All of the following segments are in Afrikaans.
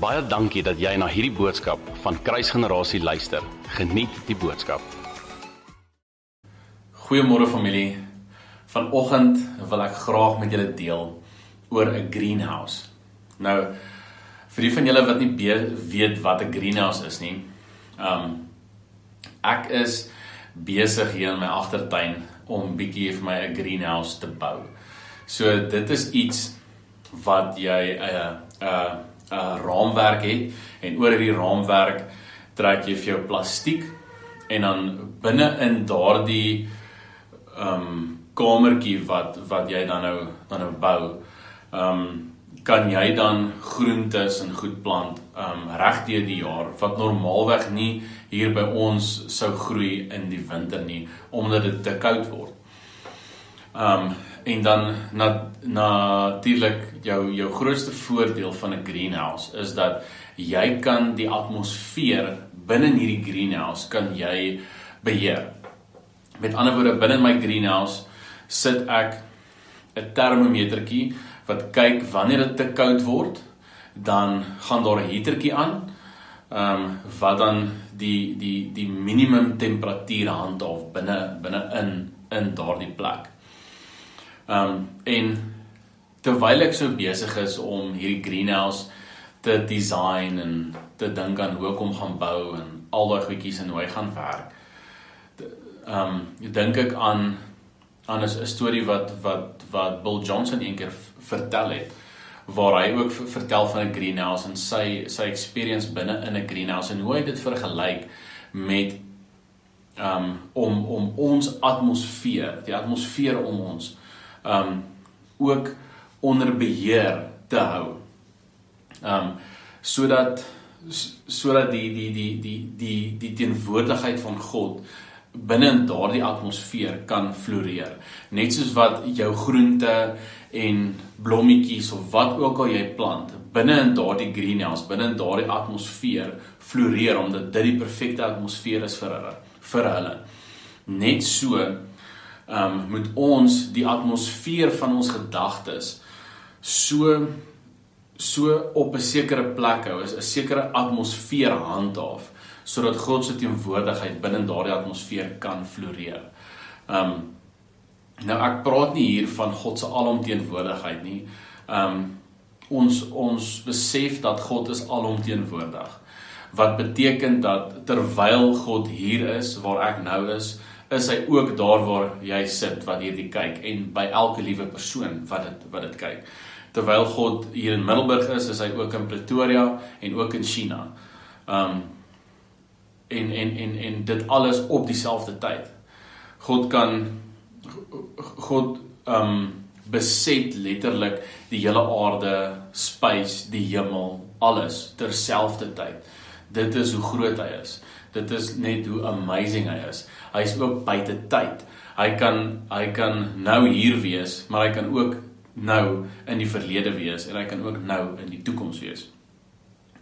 Baie dankie dat jy na hierdie boodskap van Kruisgenerasie luister. Geniet die boodskap. Goeiemôre familie. Vanoggend wil ek graag met julle deel oor 'n greenhouse. Nou vir die van julle wat nie weet wat 'n greenhouse is nie. Um ek is besig hier in my agtertuin om bietjie vir my 'n greenhouse te bou. So dit is iets wat jy 'n uh, 'n uh, 'n uh, raamwerk het en oor hierdie raamwerk trek jy vir jou plastiek en dan binne in daardie ehm um, kamertjie wat wat jy dan nou dan nou bou ehm um, kan jy dan groentes en goed plant ehm um, regdeur die jaar wat normaalweg nie hier by ons sou groei in die winter nie omdat dit te koud word. Ehm um, en dan na natuurlik jou jou grootste voordeel van 'n greenhouse is dat jy kan die atmosfeer binne hierdie greenhouse kan jy beheer. Met ander woorde binne my greenhouse sit ek 'n termometertjie wat kyk wanneer dit te koud word, dan gaan daar 'n heatertjie aan. Ehm um, wat dan die die die minimum temperatuur handhaaf binne binne in in daardie plek. Um, en terwyl ek so besig is om hierdie greenhouse te design en te dink aan hoe ek hom gaan bou en al daai goedjies en hoe hy gaan werk. Ehm um, dink ek aan aan 'n storie wat wat wat Bill Johnson eendag vertel het waar hy ook vertel van 'n greenhouse en sy sy experience binne in 'n greenhouse en hoe hy dit vergelyk met um om om ons atmosfeer, die atmosfeer om ons um ook onder beheer te hou. Um sodat sodat die die die die die die teenwoordigheid van God binne in daardie atmosfeer kan floreer. Net soos wat jou groente en blommetjies of wat ook al jy plant binne in daardie greenhouse, binne in daardie atmosfeer floreer omdat dit die perfekte atmosfeer is vir hulle, vir hulle. Net so um, moet ons die atmosfeer van ons gedagtes so so op 'n sekere plek hou, 'n sekere atmosfeer handhaaf sodat God se teenwoordigheid binne daardie atmosfeer kan floreer. Um nou ek praat nie hier van God se alomteenwoordigheid nie. Um ons ons besef dat God is alomteenwoordig. Wat beteken dat terwyl God hier is waar ek nou is, is hy ook daar waar jy sit wat hierdie kyk en by elke liewe persoon wat dit wat dit kyk. Terwyl God hier in Middelburg is, is hy ook in Pretoria en ook in China. Um en en en en dit alles op dieselfde tyd. God kan God um beset letterlik die hele aarde, space, die hemel, alles terselfdertyd. Dit is hoe groot hy is. Dit is net hoe amazing hy is. Hy is ook buite tyd. Hy kan hy kan nou hier wees, maar hy kan ook nou in die verlede wees en hy kan ook nou in die toekoms wees.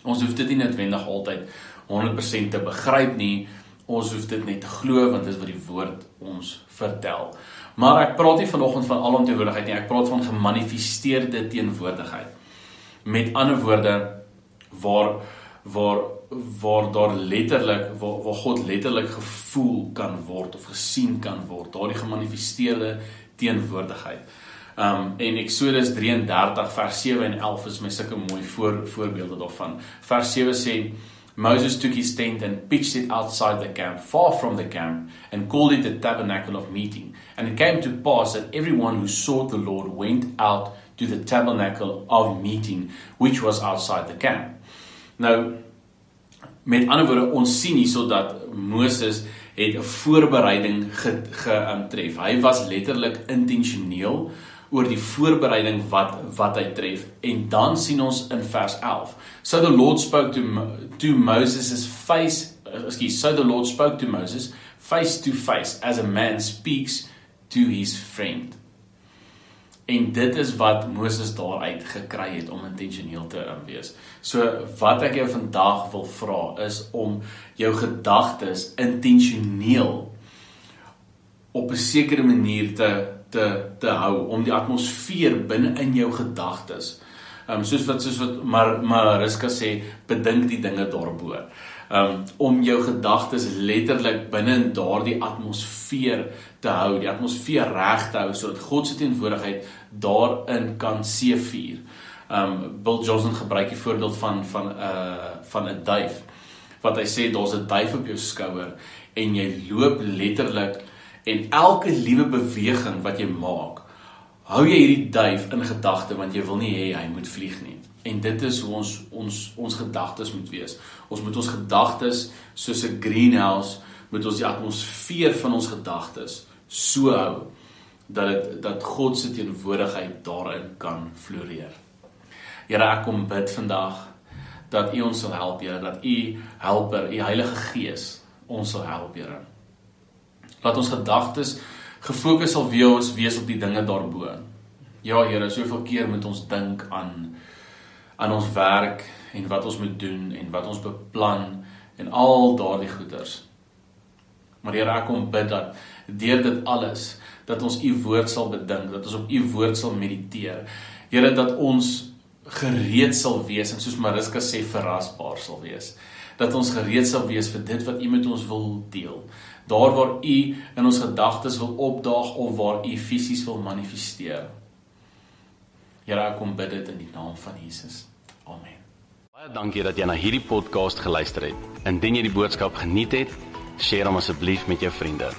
Ons hoef dit nie noodwendig altyd 100% te begryp nie. Ons hoef dit net te glo want dit is wat die woord ons vertel. Maar ek praat nie vanoggend van alomteenwoordigheid nie. Ek praat van gemanifesteerde teenwoordigheid. Met ander woorde waar waar waar daar letterlik waar, waar God letterlik gevoel kan word of gesien kan word, daardie gemanifesteerde teenwoordigheid. Um en Eksodus 33 vers 7 en 11 is my sulke mooi voor voorbeelde daarvan. Vers 7 sê Moses took his tent and pitched it outside the camp, far from the camp, and called it the tabernacle of meeting. And it came to pass that everyone who sought the Lord went out to the tabernacle of meeting, which was outside the camp. Nou Met ander woorde, ons sien hierso dat Moses het 'n voorbereiding getref. Ge, hy was letterlik intentioneel oor die voorbereiding wat wat hy tref. En dan sien ons in vers 11. So the Lord spoke to to Moses' face, excuse, so the Lord spoke to Moses face to face as a man speaks to his friend. En dit is wat Moses daaruit gekry het om intentioneel te wees. So wat ek jou vandag wil vra is om jou gedagtes intentioneel op 'n sekere manier te te te hou om die atmosfeer binne in jou gedagtes Ehm um, soos wat soos wat maar Mariska sê, bedink die dinge daarbo. Ehm um, om jou gedagtes letterlik binne in daardie atmosfeer te hou, die atmosfeer reg te hou sodat God se teenwoordigheid daarin kan seëvier. Ehm um, Bill Johnson gebruik die voorbeeld van van 'n uh, van 'n duif wat hy sê daar's 'n duif op jou skouer en jy loop letterlik en elke liewe beweging wat jy maak hou jy hierdie duif in gedagte want jy wil nie hê hy moet vlieg nie. En dit is hoe ons ons ons gedagtes moet wees. Ons moet ons gedagtes soos 'n greenhouse moet ons die atmosfeer van ons gedagtes so hou dat dit dat God se teenwoordigheid daarin kan floreer. Here ek kom bid vandag dat U ons sal help, Here, dat U helper, U Heilige Gees ons sal help, Here. Laat ons gedagtes gefokus sal wees wees op die dinge daarbo. Ja, Here, soveel keer moet ons dink aan aan ons werk en wat ons moet doen en wat ons beplan en al daardie goeders. Maar Here, ek kom bid dat deur dit alles dat ons u woord sal bedink, dat ons op u woord sal mediteer. Here, dat ons gereed sal wees en soos Mariska sê verrasbaar sal wees dat ons gereed sal wees vir dit wat U met ons wil deel. Daar waar U in ons gedagtes wil opdaag of waar U fisies wil manifesteer. Here ek kom bid dit in die naam van Jesus. Amen. Baie dankie dat jy na hierdie podcast geluister het. Indien jy die boodskap geniet het deel hom asseblief met jou vriende